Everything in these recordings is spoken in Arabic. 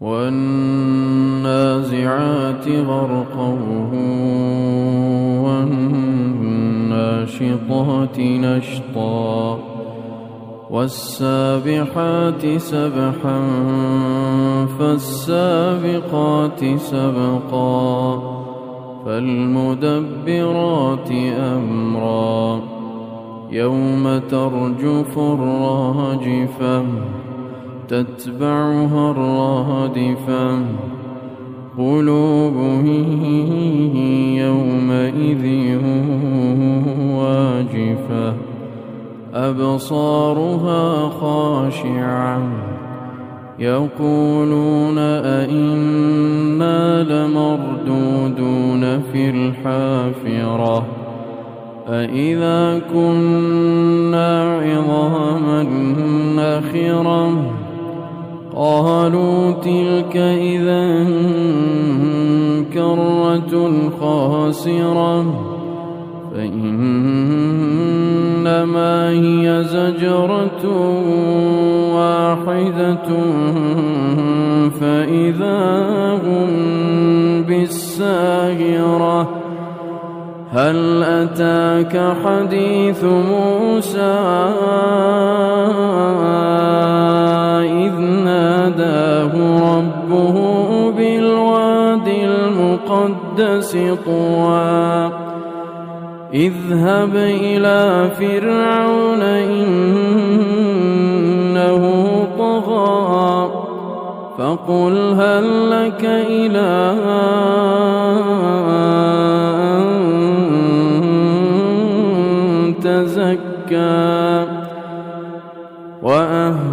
والنازعات غرقا والناشطات نشطا والسابحات سبحا فالسابقات سبقا فالمدبرات أمرا يوم ترجف الراجفة تتبعها الرادفة. قلوب يومئذ واجفة. أبصارها خاشعة. يقولون أئنا لمردودون في الحافرة. أئذا كنا عظاما نخرا قالوا تلك إذا كرة خاسرة فإنما هي زجرة واحدة فإذا هم بالساهرة. هل أتاك حديث موسى إذ ناداه ربه بالواد المقدس طوى اذهب إلى فرعون إنه طغى فقل هل لك إلى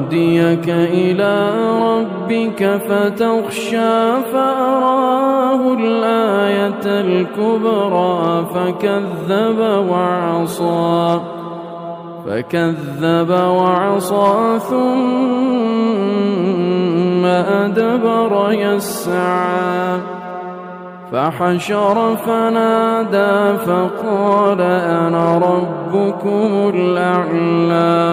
وأهديك إلى ربك فتخشى فأراه الآية الكبرى فكذب وعصى فكذب وعصى ثم أدبر يسعى فحشر فنادى فقال أنا ربكم الأعلى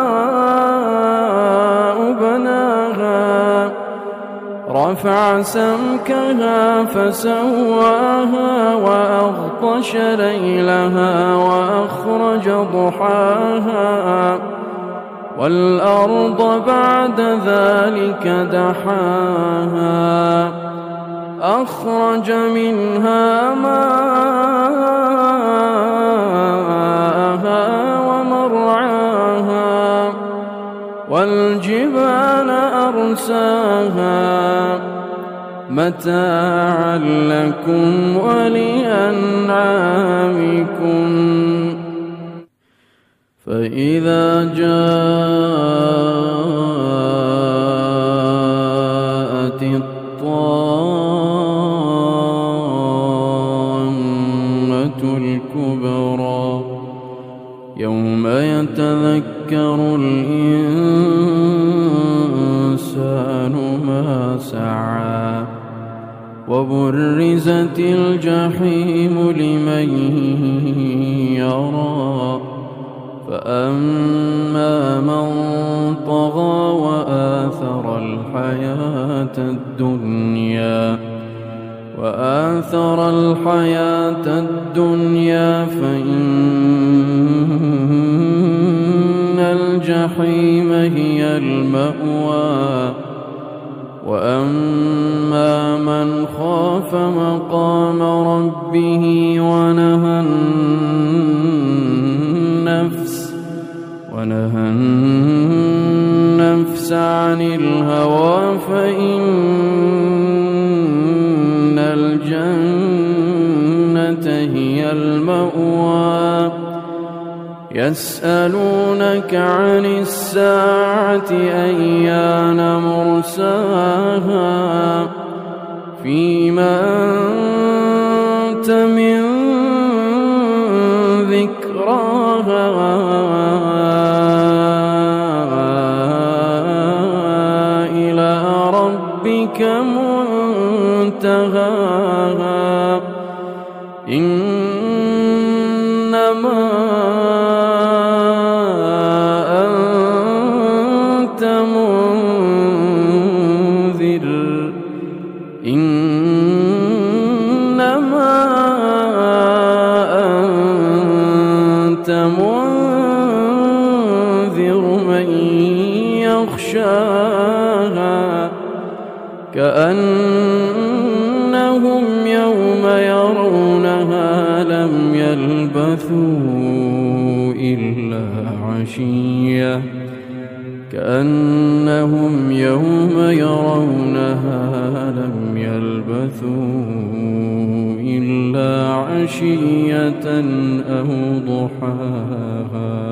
رفع سمكها فسواها وأغطش ليلها وأخرج ضحاها والأرض بعد ذلك دحاها أخرج منها ماءها ومرعاها والجبال أرساها متاعا لكم ولأنعامكم. فإذا جاءت الطامة الكبرى يوم يتذكر الإنسان سعى وبرزت الجحيم لمن يرى فأما من طغى وآثر الحياة الدنيا وآثر الحياة الدنيا فإن الجحيم هي المأوى وأما من خاف مقام ربه ونهى النفس ونهى النفس عن الهوى فإن الجنة هي المأوى يسألونك عن الساعة أيان مرساها فيما أنت من ذكراها إلى ربك منتهاها إنما كأنهم يوم يرونها لم يلبثوا إلا عشية. كأنهم يوم يرونها لم يلبثوا إلا عشية أو ضحاها.